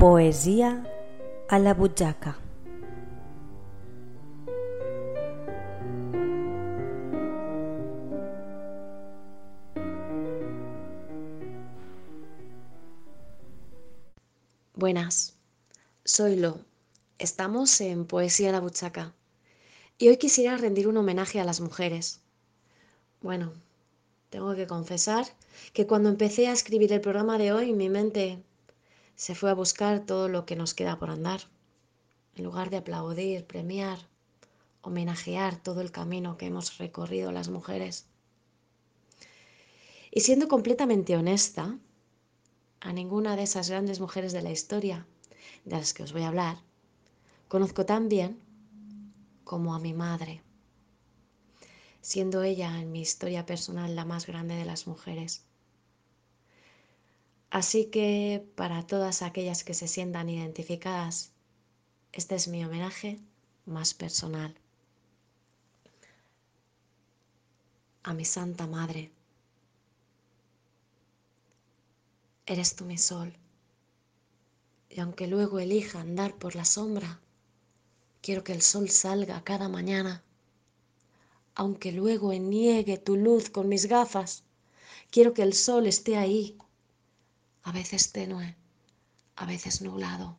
Poesía a la. Buenas, soy Lo. Estamos en Poesía a la Buchaca y hoy quisiera rendir un homenaje a las mujeres. Bueno, tengo que confesar que cuando empecé a escribir el programa de hoy mi mente se fue a buscar todo lo que nos queda por andar, en lugar de aplaudir, premiar, homenajear todo el camino que hemos recorrido las mujeres. Y siendo completamente honesta, a ninguna de esas grandes mujeres de la historia de las que os voy a hablar, conozco tan bien como a mi madre, siendo ella en mi historia personal la más grande de las mujeres. Así que para todas aquellas que se sientan identificadas, este es mi homenaje más personal. A mi Santa Madre. Eres tú mi sol. Y aunque luego elija andar por la sombra, quiero que el sol salga cada mañana. Aunque luego niegue tu luz con mis gafas, quiero que el sol esté ahí a veces tenue, a veces nublado,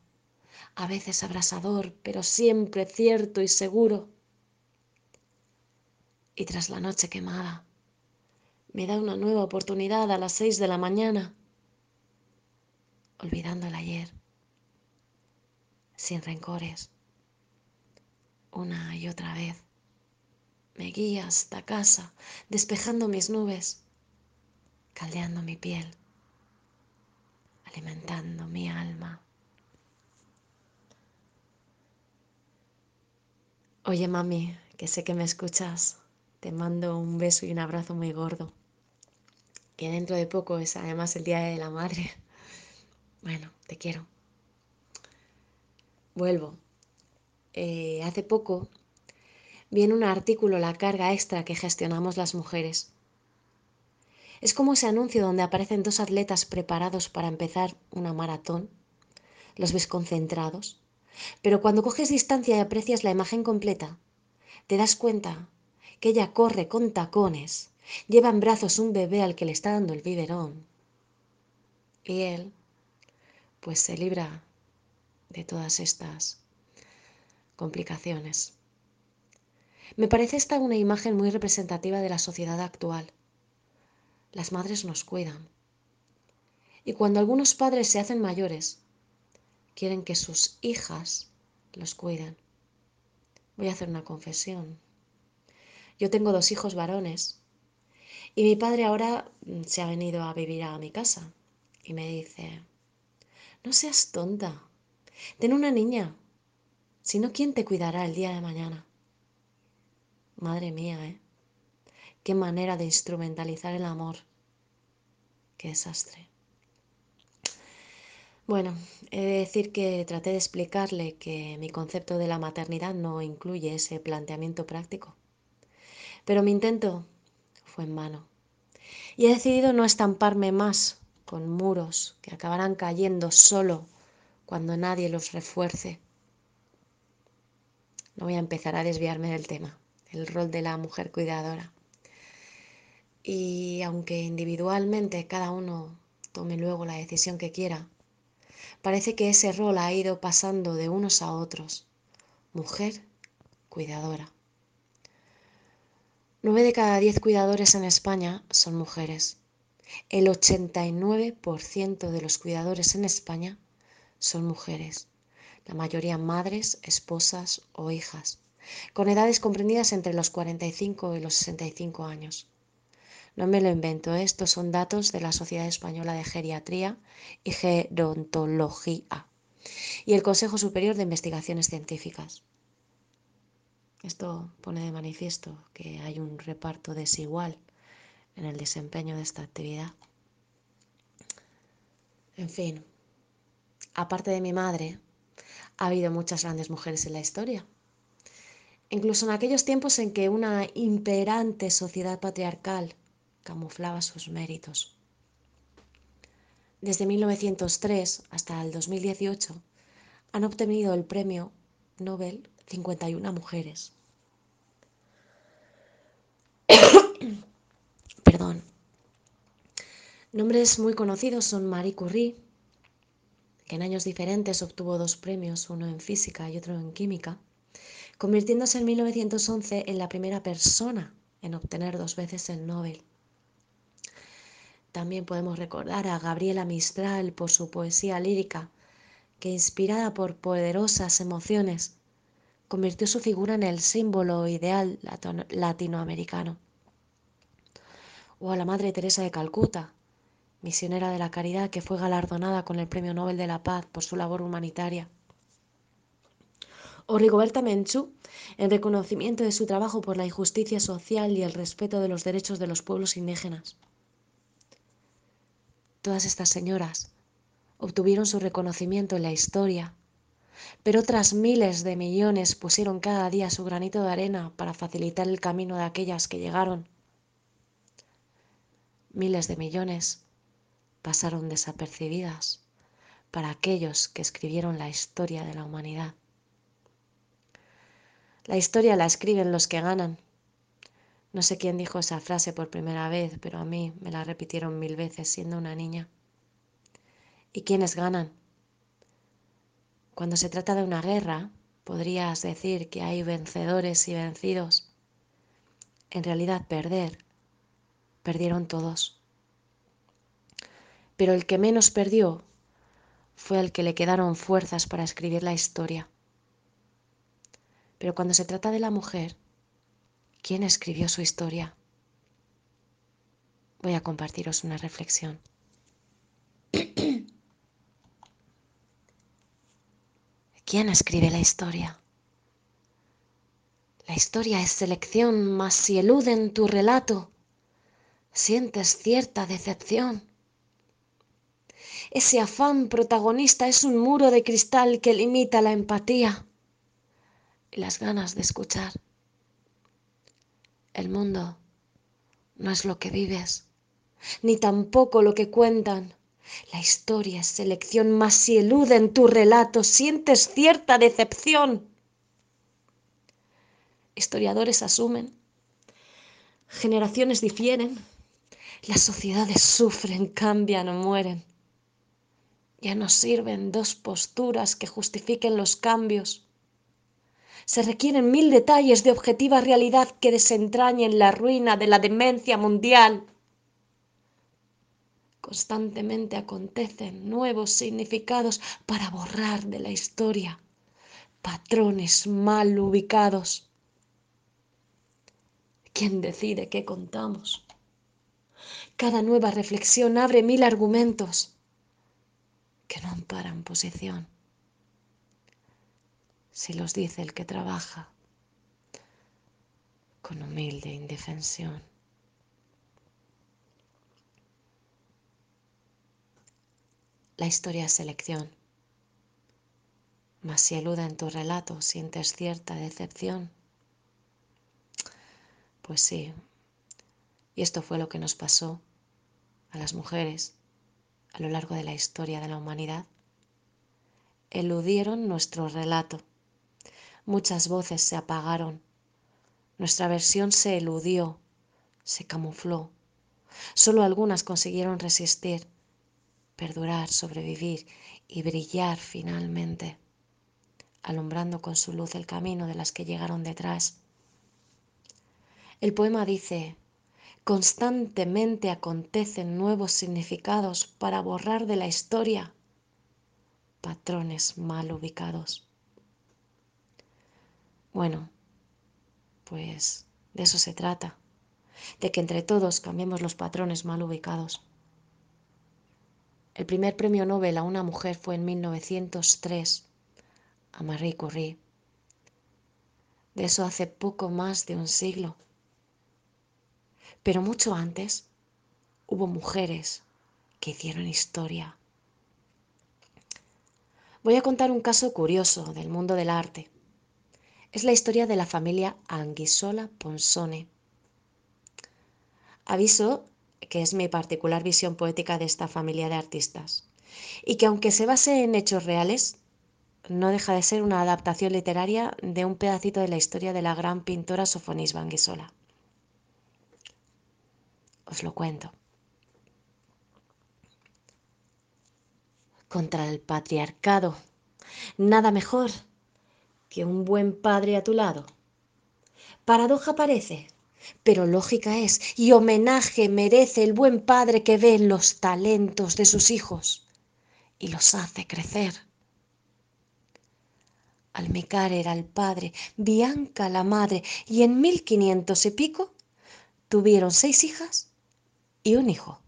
a veces abrasador, pero siempre cierto y seguro. Y tras la noche quemada, me da una nueva oportunidad a las seis de la mañana, olvidando el ayer, sin rencores, una y otra vez. Me guía hasta casa, despejando mis nubes, caldeando mi piel alimentando mi alma. Oye mami, que sé que me escuchas, te mando un beso y un abrazo muy gordo. Que dentro de poco es además el Día de la Madre. Bueno, te quiero. Vuelvo. Eh, hace poco vi en un artículo la carga extra que gestionamos las mujeres es como ese anuncio donde aparecen dos atletas preparados para empezar una maratón. Los ves concentrados. Pero cuando coges distancia y aprecias la imagen completa, te das cuenta que ella corre con tacones, lleva en brazos un bebé al que le está dando el biberón. Y él, pues se libra de todas estas complicaciones. Me parece esta una imagen muy representativa de la sociedad actual las madres nos cuidan. Y cuando algunos padres se hacen mayores, quieren que sus hijas los cuiden. Voy a hacer una confesión. Yo tengo dos hijos varones y mi padre ahora mm, se ha venido a vivir a mi casa y me dice, no seas tonta, ten una niña, si no, ¿quién te cuidará el día de mañana? Madre mía, ¿eh? Qué manera de instrumentalizar el amor. Qué desastre. Bueno, he de decir que traté de explicarle que mi concepto de la maternidad no incluye ese planteamiento práctico. Pero mi intento fue en vano. Y he decidido no estamparme más con muros que acabarán cayendo solo cuando nadie los refuerce. No voy a empezar a desviarme del tema, el rol de la mujer cuidadora. Y aunque individualmente cada uno tome luego la decisión que quiera, parece que ese rol ha ido pasando de unos a otros. Mujer cuidadora. Nueve de cada diez cuidadores en España son mujeres. El 89% de los cuidadores en España son mujeres, la mayoría madres, esposas o hijas, con edades comprendidas entre los 45 y los 65 años. No me lo invento, estos son datos de la Sociedad Española de Geriatría y Gerontología y el Consejo Superior de Investigaciones Científicas. Esto pone de manifiesto que hay un reparto desigual en el desempeño de esta actividad. En fin, aparte de mi madre, ha habido muchas grandes mujeres en la historia. Incluso en aquellos tiempos en que una imperante sociedad patriarcal camuflaba sus méritos. Desde 1903 hasta el 2018 han obtenido el premio Nobel 51 mujeres. Perdón. Nombres muy conocidos son Marie Curie, que en años diferentes obtuvo dos premios, uno en física y otro en química, convirtiéndose en 1911 en la primera persona en obtener dos veces el Nobel. También podemos recordar a Gabriela Mistral por su poesía lírica, que inspirada por poderosas emociones, convirtió su figura en el símbolo ideal latinoamericano. O a la Madre Teresa de Calcuta, misionera de la caridad que fue galardonada con el Premio Nobel de la Paz por su labor humanitaria. O Rigoberta Menchú, en reconocimiento de su trabajo por la injusticia social y el respeto de los derechos de los pueblos indígenas. Todas estas señoras obtuvieron su reconocimiento en la historia, pero otras miles de millones pusieron cada día su granito de arena para facilitar el camino de aquellas que llegaron. Miles de millones pasaron desapercibidas para aquellos que escribieron la historia de la humanidad. La historia la escriben los que ganan. No sé quién dijo esa frase por primera vez, pero a mí me la repitieron mil veces siendo una niña. ¿Y quiénes ganan? Cuando se trata de una guerra, podrías decir que hay vencedores y vencidos. En realidad, perder, perdieron todos pero el que menos perdió fue el que le quedaron fuerzas para escribir la historia. Pero cuando se trata de la mujer, ¿quién escribió su historia? Voy a compartiros una reflexión. ¿Quién escribe la historia? La historia es selección, mas si eluden tu relato, sientes cierta decepción. Ese afán protagonista es un muro de cristal que limita la empatía y las ganas de escuchar. El mundo no es lo que vives, ni tampoco lo que cuentan. La historia es selección, mas si eluden tu relato, sientes cierta decepción. Historiadores asumen, generaciones difieren, las sociedades sufren, cambian o mueren. Ya no sirven dos posturas que justifiquen los cambios. Se requieren mil detalles de objetiva realidad que desentrañen la ruina de la demencia mundial. Constantemente acontecen nuevos significados para borrar de la historia patrones mal ubicados. ¿Quién decide qué contamos? Cada nueva reflexión abre mil argumentos que no amparan posición. Si los dice el que trabaja con humilde indefensión. La historia es selección, mas si eluda en tu relato sientes cierta decepción. Pues sí, y esto fue lo que nos pasó a las mujeres a lo largo de la historia de la humanidad, eludieron nuestro relato. Muchas voces se apagaron. Nuestra versión se eludió, se camufló. Solo algunas consiguieron resistir, perdurar, sobrevivir y brillar finalmente, alumbrando con su luz el camino de las que llegaron detrás. El poema dice, Constantemente acontecen nuevos significados para borrar de la historia patrones mal ubicados. Bueno, pues de eso se trata, de que entre todos cambiemos los patrones mal ubicados. El primer premio Nobel a una mujer fue en 1903, a Marie Curie. De eso hace poco más de un siglo. Pero mucho antes hubo mujeres que hicieron historia. Voy a contar un caso curioso del mundo del arte. Es la historia de la familia Anguissola Ponsone. Aviso que es mi particular visión poética de esta familia de artistas, y que aunque se base en hechos reales, no deja de ser una adaptación literaria de un pedacito de la historia de la gran pintora Sofonis Banguisola. Os lo cuento. Contra el patriarcado, nada mejor que un buen padre a tu lado. Paradoja parece, pero lógica es, y homenaje merece el buen padre que ve los talentos de sus hijos y los hace crecer. Almicar era el padre, Bianca la madre, y en mil quinientos y pico tuvieron seis hijas y un hijo.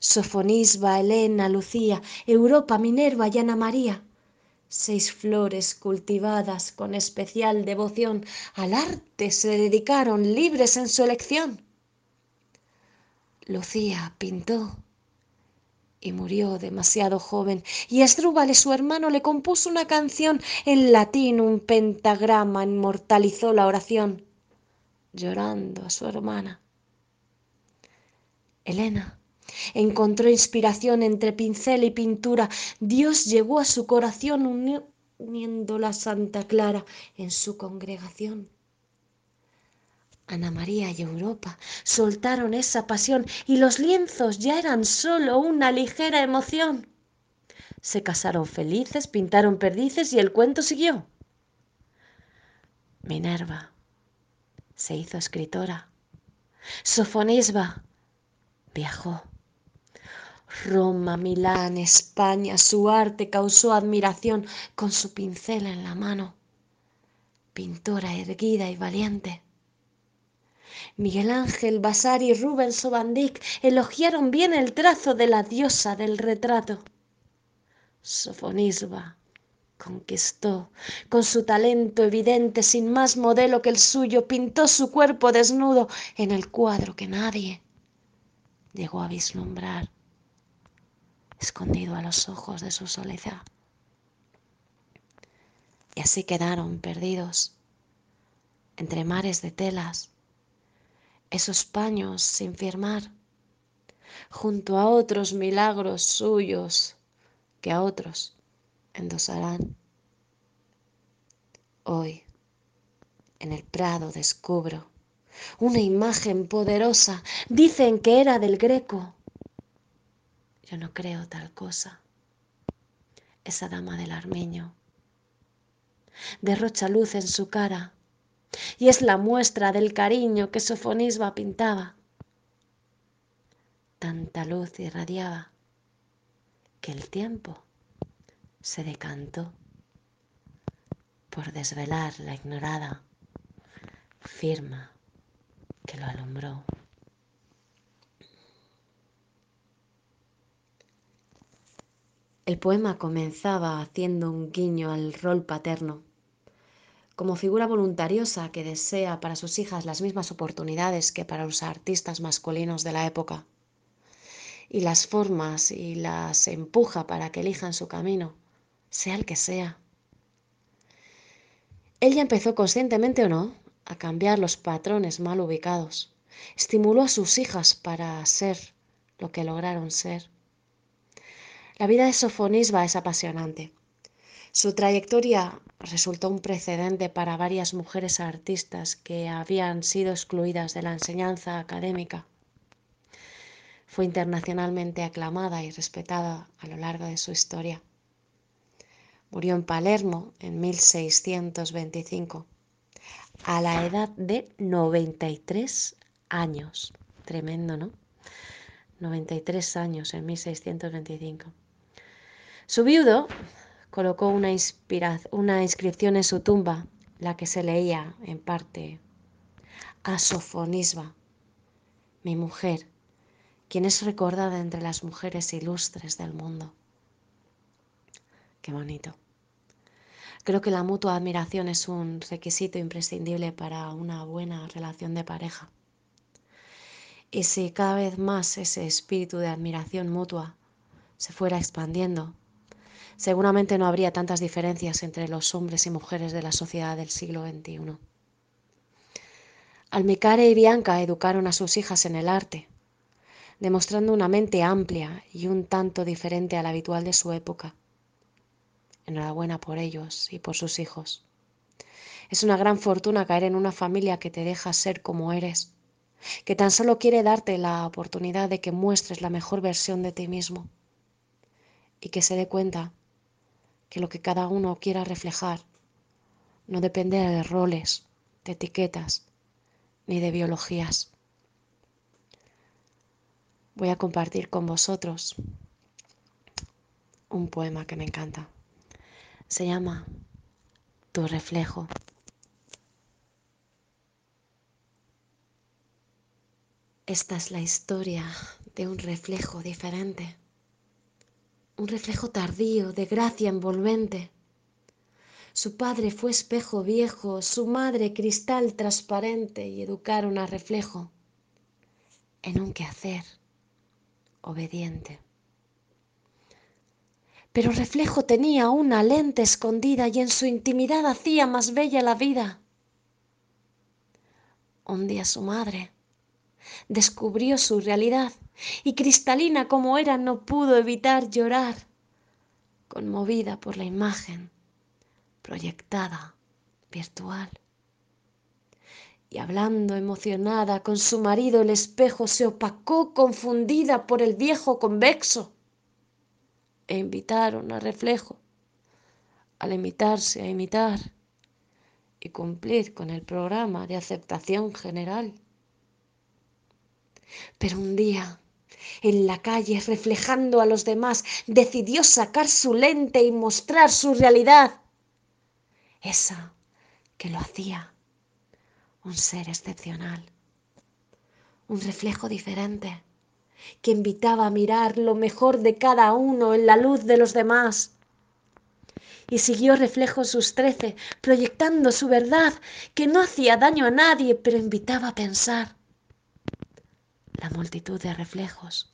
Sofonisba, Elena, Lucía, Europa, Minerva y Ana María. Seis flores cultivadas con especial devoción al arte se dedicaron libres en su elección. Lucía pintó y murió demasiado joven, y Esdrúbal, su hermano, le compuso una canción en latín, un pentagrama inmortalizó la oración, llorando a su hermana. Elena encontró inspiración entre pincel y pintura. Dios llegó a su corazón uniendo la Santa Clara en su congregación. Ana María y Europa soltaron esa pasión y los lienzos ya eran solo una ligera emoción. Se casaron felices, pintaron perdices y el cuento siguió. Minerva se hizo escritora. Sofonisba viajó. Roma, Milán, España, su arte causó admiración con su pincel en la mano. Pintora erguida y valiente. Miguel Ángel, Vasari y Rubens Van elogiaron bien el trazo de la diosa del retrato. Sofonisba conquistó, con su talento evidente, sin más modelo que el suyo, pintó su cuerpo desnudo en el cuadro que nadie llegó a vislumbrar, escondido a los ojos de su soledad. Y así quedaron perdidos entre mares de telas, esos paños sin firmar, junto a otros milagros suyos que a otros endosarán. Hoy, en el prado descubro una imagen poderosa. Dicen que era del Greco. Yo no creo tal cosa. Esa dama del armeño derrocha luz en su cara y es la muestra del cariño que Sofonisba pintaba. Tanta luz irradiaba que el tiempo se decantó por desvelar la ignorada firma que lo alumbró. El poema comenzaba haciendo un guiño al rol paterno como figura voluntariosa que desea para sus hijas las mismas oportunidades que para los artistas masculinos de la época. Y las formas y las empuja para que elijan su camino, sea el que sea. Ella empezó conscientemente o no a cambiar los patrones mal ubicados. Estimuló a sus hijas para ser lo que lograron ser. La vida de Sofonisba es apasionante. Su trayectoria resultó un precedente para varias mujeres artistas que habían sido excluidas de la enseñanza académica. Fue internacionalmente aclamada y respetada a lo largo de su historia. Murió en Palermo en 1625, a la edad de 93 años. Tremendo, ¿no? 93 años en 1625. Su viudo, colocó una, una inscripción en su tumba, la que se leía en parte a Sofonisba, mi mujer, quien es recordada entre las mujeres ilustres del mundo. Qué bonito. Creo que la mutua admiración es un requisito imprescindible para una buena relación de pareja. Si cada vez más ese espíritu de admiración mutua se fuera expandiendo, seguramente no habría tantas diferencias entre los hombres y mujeres de la sociedad del siglo XXI. Almicare y Bianca educaron a sus hijas en el arte. demostrando una mente amplia y un tanto diferente a la habitual de su época. Enhorabuena por ellos y por sus hijos. Es una gran fortuna caer en una familia que te deja ser como eres, que tan solo quiere darte la oportunidad de que muestres la mejor versión de ti mismo y que se dé cuenta que lo que cada uno quiera reflejar no depende de roles, de etiquetas ni de biologías. Voy a compartir con vosotros un poema que me encanta. Se llama Tu reflejo. Esta es la historia de un reflejo diferente, un reflejo tardío de gracia envolvente. Su padre fue espejo viejo, su madre cristal transparente y educaron a reflejo en un quehacer obediente. Pero reflejo tenía una lente escondida y en su intimidad hacía más bella la vida. Un día su madre descubrió su realidad y cristalina como era no pudo evitar llorar, conmovida por la imagen proyectada, virtual. Y hablando emocionada con su marido, el espejo se opacó confundida por el viejo convexo e invitaron a reflejo a limitarse a imitar y cumplir con el programa de aceptación general. Pero un día, en la calle, reflejando a los demás, decidió sacar su lente y mostrar su realidad, esa que lo hacía un ser excepcional, un reflejo diferente, que invitaba a mirar lo mejor de cada uno en la luz de los demás. Y siguió reflejo sus trece, proyectando su verdad, que no hacía daño a nadie, pero invitaba a pensar la multitud de reflejos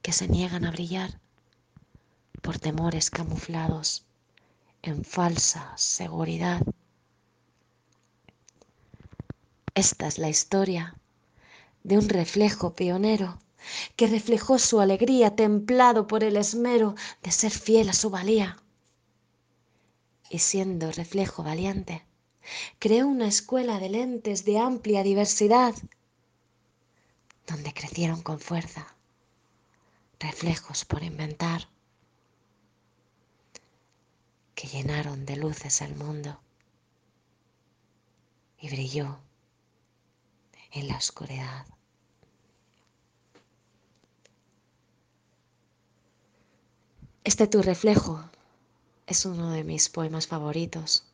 que se niegan a brillar por temores camuflados en falsa seguridad. Esta es la historia de un reflejo pionero que reflejó su alegría templado por el esmero de ser fiel a su valía. Y siendo reflejo valiente, creó una escuela de lentes de amplia diversidad donde crecieron con fuerza reflejos por inventar que llenaron de luces el mundo y brilló en la oscuridad. Este tu reflejo es uno de mis poemas favoritos,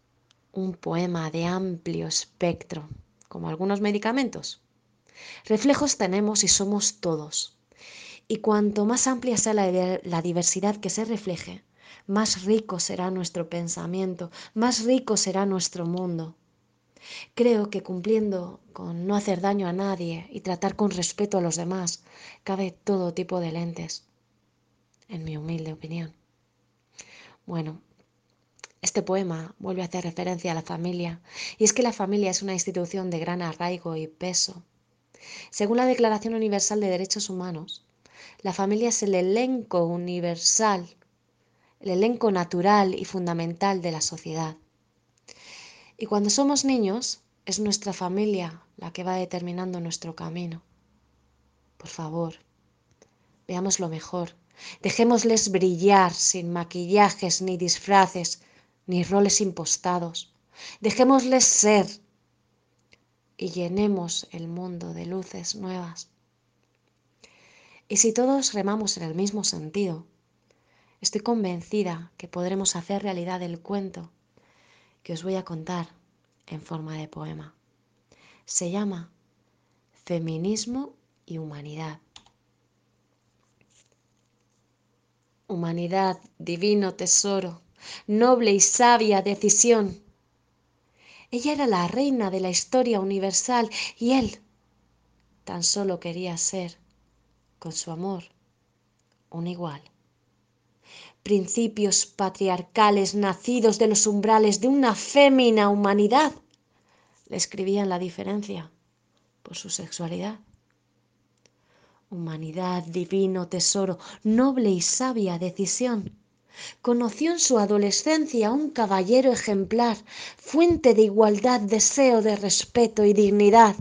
un poema de amplio espectro, como algunos medicamentos Reflejos tenemos y somos todos. Y cuanto más amplia sea la, diversidad que se refleje, más rico será nuestro pensamiento, más rico será nuestro mundo. Creo que cumpliendo con no hacer daño a nadie y tratar con respeto a los demás, cabe todo tipo de lentes, en mi humilde opinión. Bueno, este poema vuelve a hacer referencia a la familia, y es que la familia es una institución de gran arraigo y peso según la Declaración Universal de Derechos Humanos, la familia es el elenco universal, el elenco natural y fundamental de la sociedad. Y cuando somos niños, es nuestra familia la que va determinando nuestro camino. Por favor, veamos lo mejor. Dejémosles brillar sin maquillajes ni disfraces ni roles impostados. Dejémosles ser y llenemos el mundo de luces nuevas. Y si todos remamos en el mismo sentido, estoy convencida que podremos hacer realidad el cuento que os voy a contar en forma de poema. Se llama Feminismo y Humanidad. Humanidad, divino tesoro, noble y sabia decisión ella era la reina de la historia universal y él tan solo quería ser, con su amor, un igual. Principios patriarcales nacidos de los umbrales de una fémina humanidad le escribían la diferencia por su sexualidad. Humanidad, divino tesoro, noble y sabia decisión. Conoció en su adolescencia a un caballero ejemplar, fuente de igualdad, deseo de respeto y dignidad.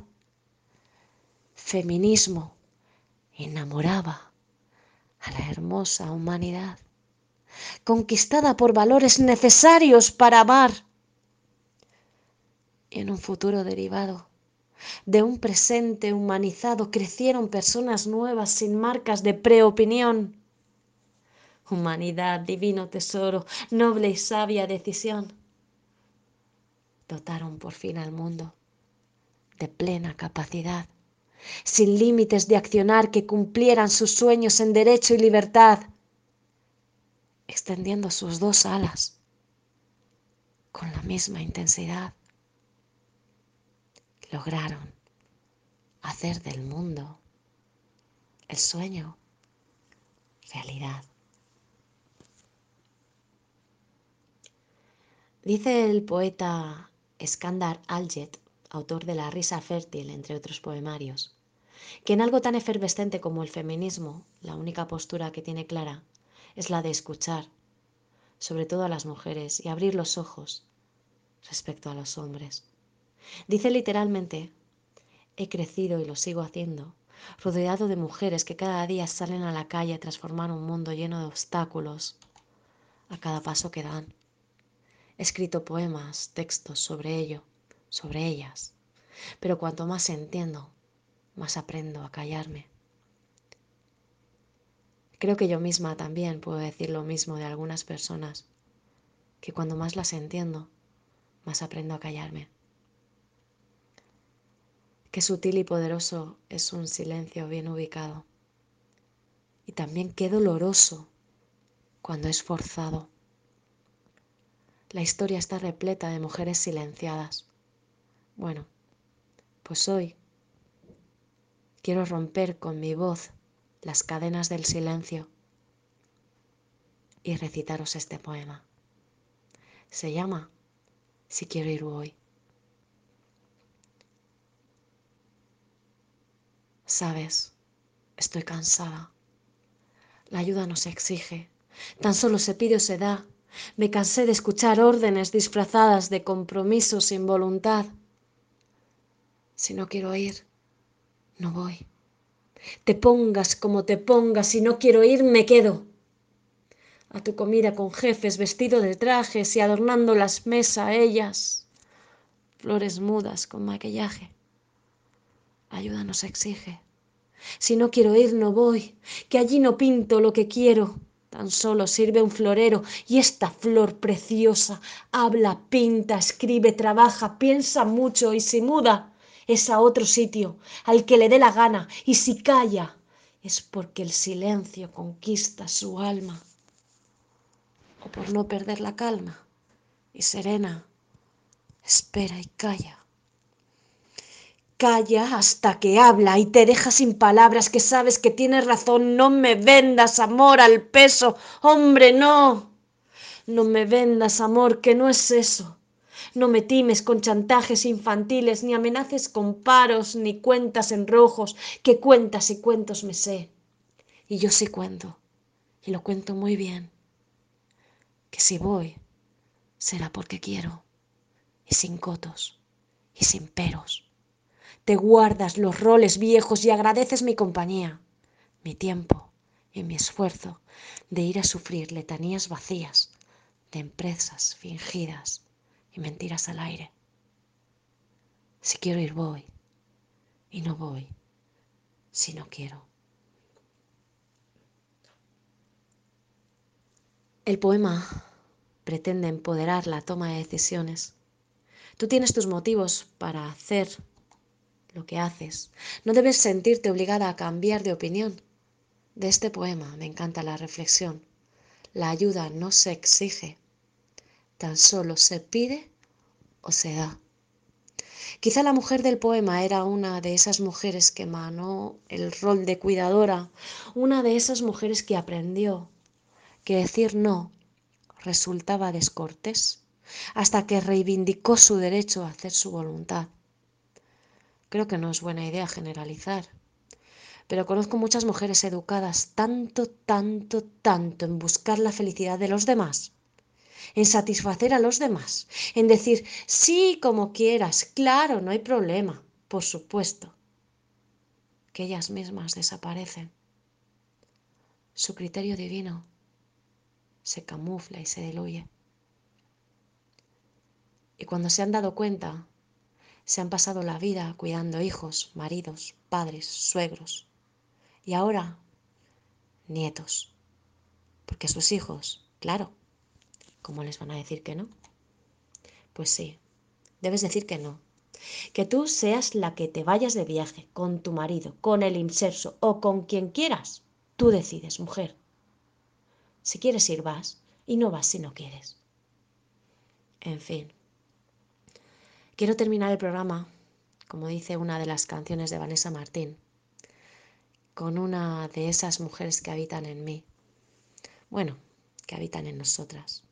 Feminismo enamoraba a la hermosa humanidad, conquistada por valores necesarios para amar. En un futuro derivado de un presente humanizado crecieron personas nuevas sin marcas de preopinión. Humanidad, divino tesoro, noble y sabia decisión. Dotaron por fin al mundo de plena capacidad, sin límites de accionar que cumplieran sus sueños en derecho y libertad, extendiendo sus dos alas con la misma intensidad lograron hacer del mundo el sueño realidad. Dice el poeta Skandar Aljet, autor de La risa fértil, entre otros poemarios, que en algo tan efervescente como el feminismo, la única postura que tiene clara es la de escuchar, sobre todo a las mujeres, y abrir los ojos respecto a los hombres. Dice literalmente, he crecido y lo sigo haciendo, rodeado de mujeres que cada día salen a la calle a transformar un mundo lleno de obstáculos a cada paso que dan. He escrito poemas, textos sobre ello, sobre ellas, pero cuanto más entiendo, más aprendo a callarme. Creo que yo misma también puedo decir lo mismo de algunas personas, que cuando más las entiendo, más aprendo a callarme. Qué sutil y poderoso es un silencio bien ubicado. Y también qué doloroso cuando es forzado. La historia está repleta de mujeres silenciadas. Bueno, pues hoy quiero romper con mi voz las cadenas del silencio y recitaros este poema. Se llama Si quiero ir hoy. Sabes, estoy cansada. La ayuda no se exige, tan solo se pide o se da. Me cansé de escuchar órdenes disfrazadas de compromiso sin voluntad. Si no quiero ir, no voy. Te pongas como te pongas, si no quiero ir, me quedo. A tu comida con jefes vestido de trajes y adornando las mesas ellas, flores mudas con maquillaje. Ayuda nos exige. Si no quiero ir, no voy, que allí no pinto lo que quiero. Tan solo sirve un florero y esta flor preciosa. Habla, pinta, escribe, trabaja, piensa mucho y si muda. Es a otro sitio, al que le dé la gana, y si calla es porque el silencio conquista su alma, o por no perder la calma, y serena, espera y calla. Calla hasta que habla y te deja sin palabras que sabes que tienes razón. No me vendas amor al peso. Hombre, no. No me vendas amor, que no es eso. No me times con chantajes infantiles, ni amenaces con paros, ni cuentas en rojos, que cuentas y cuentos me sé. Y yo sí cuento, y lo cuento muy bien. Que si voy, será porque quiero, y sin cotos, y sin peros te guardas los roles viejos y agradeces mi compañía, mi tiempo y mi esfuerzo de ir a sufrir letanías vacías de empresas fingidas y mentiras al aire. Si quiero ir voy y no voy si no quiero. El poema pretende empoderar la toma de decisiones. Tú tienes tus motivos para hacer lo que haces. No debes sentirte obligada a cambiar de opinión. De este poema me encanta la reflexión. La ayuda no se exige, tan solo se pide o se da. Quizá la mujer del poema era una de esas mujeres que emanó el rol de cuidadora, una de esas mujeres que aprendió que decir no resultaba descortés, hasta que reivindicó su derecho a hacer su voluntad. Creo que no es buena idea generalizar, pero conozco muchas mujeres educadas tanto, tanto, tanto en buscar la felicidad de los demás, en satisfacer a los demás, en decir, sí, como quieras, claro, no hay problema, por supuesto, que ellas mismas desaparecen. Su criterio divino se camufla y se diluye. Y cuando se han dado cuenta, se han pasado la vida cuidando hijos, maridos, padres, suegros, y ahora, nietos. Porque sus hijos, claro, ¿cómo les van a decir que no? Pues sí, debes decir que no. Que tú seas la que te vayas de viaje con tu marido, con el inserso o con quien quieras. Tú decides, mujer. Si quieres ir, vas, y no vas si no quieres. En fin. Quiero terminar el programa, como dice una de las canciones de Vanessa Martín, con una de esas mujeres que habitan en mí. Bueno, que habitan en nosotras.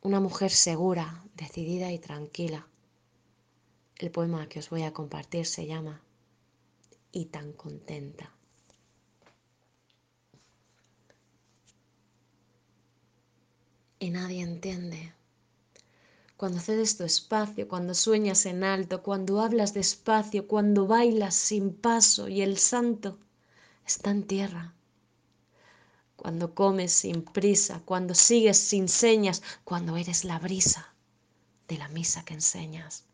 Una mujer segura, decidida y tranquila. El poema que os voy a compartir se llama Y tan contenta. Y nadie entiende. Cuando cedes tu espacio, cuando sueñas en alto, cuando hablas despacio, cuando bailas sin paso y el santo está en tierra. Cuando comes sin prisa, cuando sigues sin señas, cuando eres la brisa de la misa que enseñas,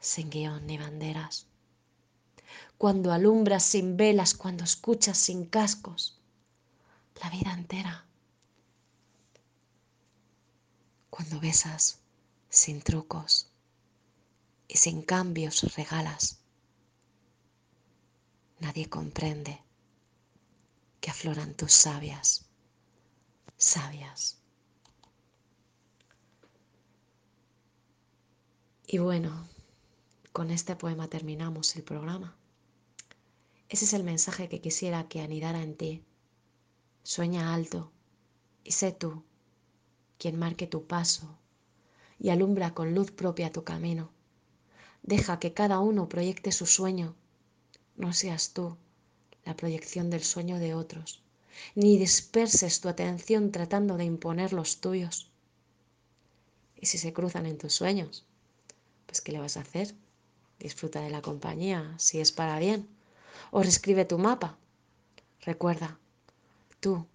sin guion ni banderas. Cuando alumbras sin velas, cuando escuchas sin cascos, la vida entera. Cuando besas sin trucos y sin cambios regalas. Nadie comprende que afloran tus sabias, sabias. Y bueno, con este poema terminamos el programa. Ese es el mensaje que quisiera que anidara en ti. Sueña alto y sé tú quien marque tu paso y alumbra con luz propia tu camino. Deja que cada uno proyecte su sueño. No seas tú la proyección del sueño de otros, ni disperses tu atención tratando de imponer los tuyos. Y si se cruzan en tus sueños, pues ¿qué le vas a hacer? Disfruta de la compañía, si es para bien, o reescribe tu mapa. Recuerda, tú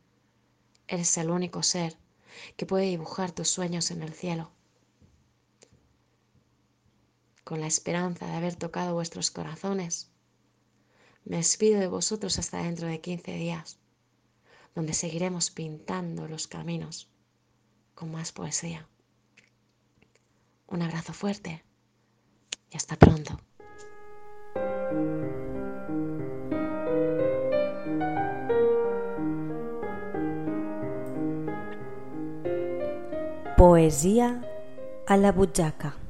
eres el único ser que puede dibujar tus sueños en el cielo con la esperanza de haber tocado vuestros corazones. Me despido de vosotros hasta dentro de 15 días, donde seguiremos pintando los caminos con más poesía. Un abrazo fuerte y hasta pronto. Poesía a la butxaca.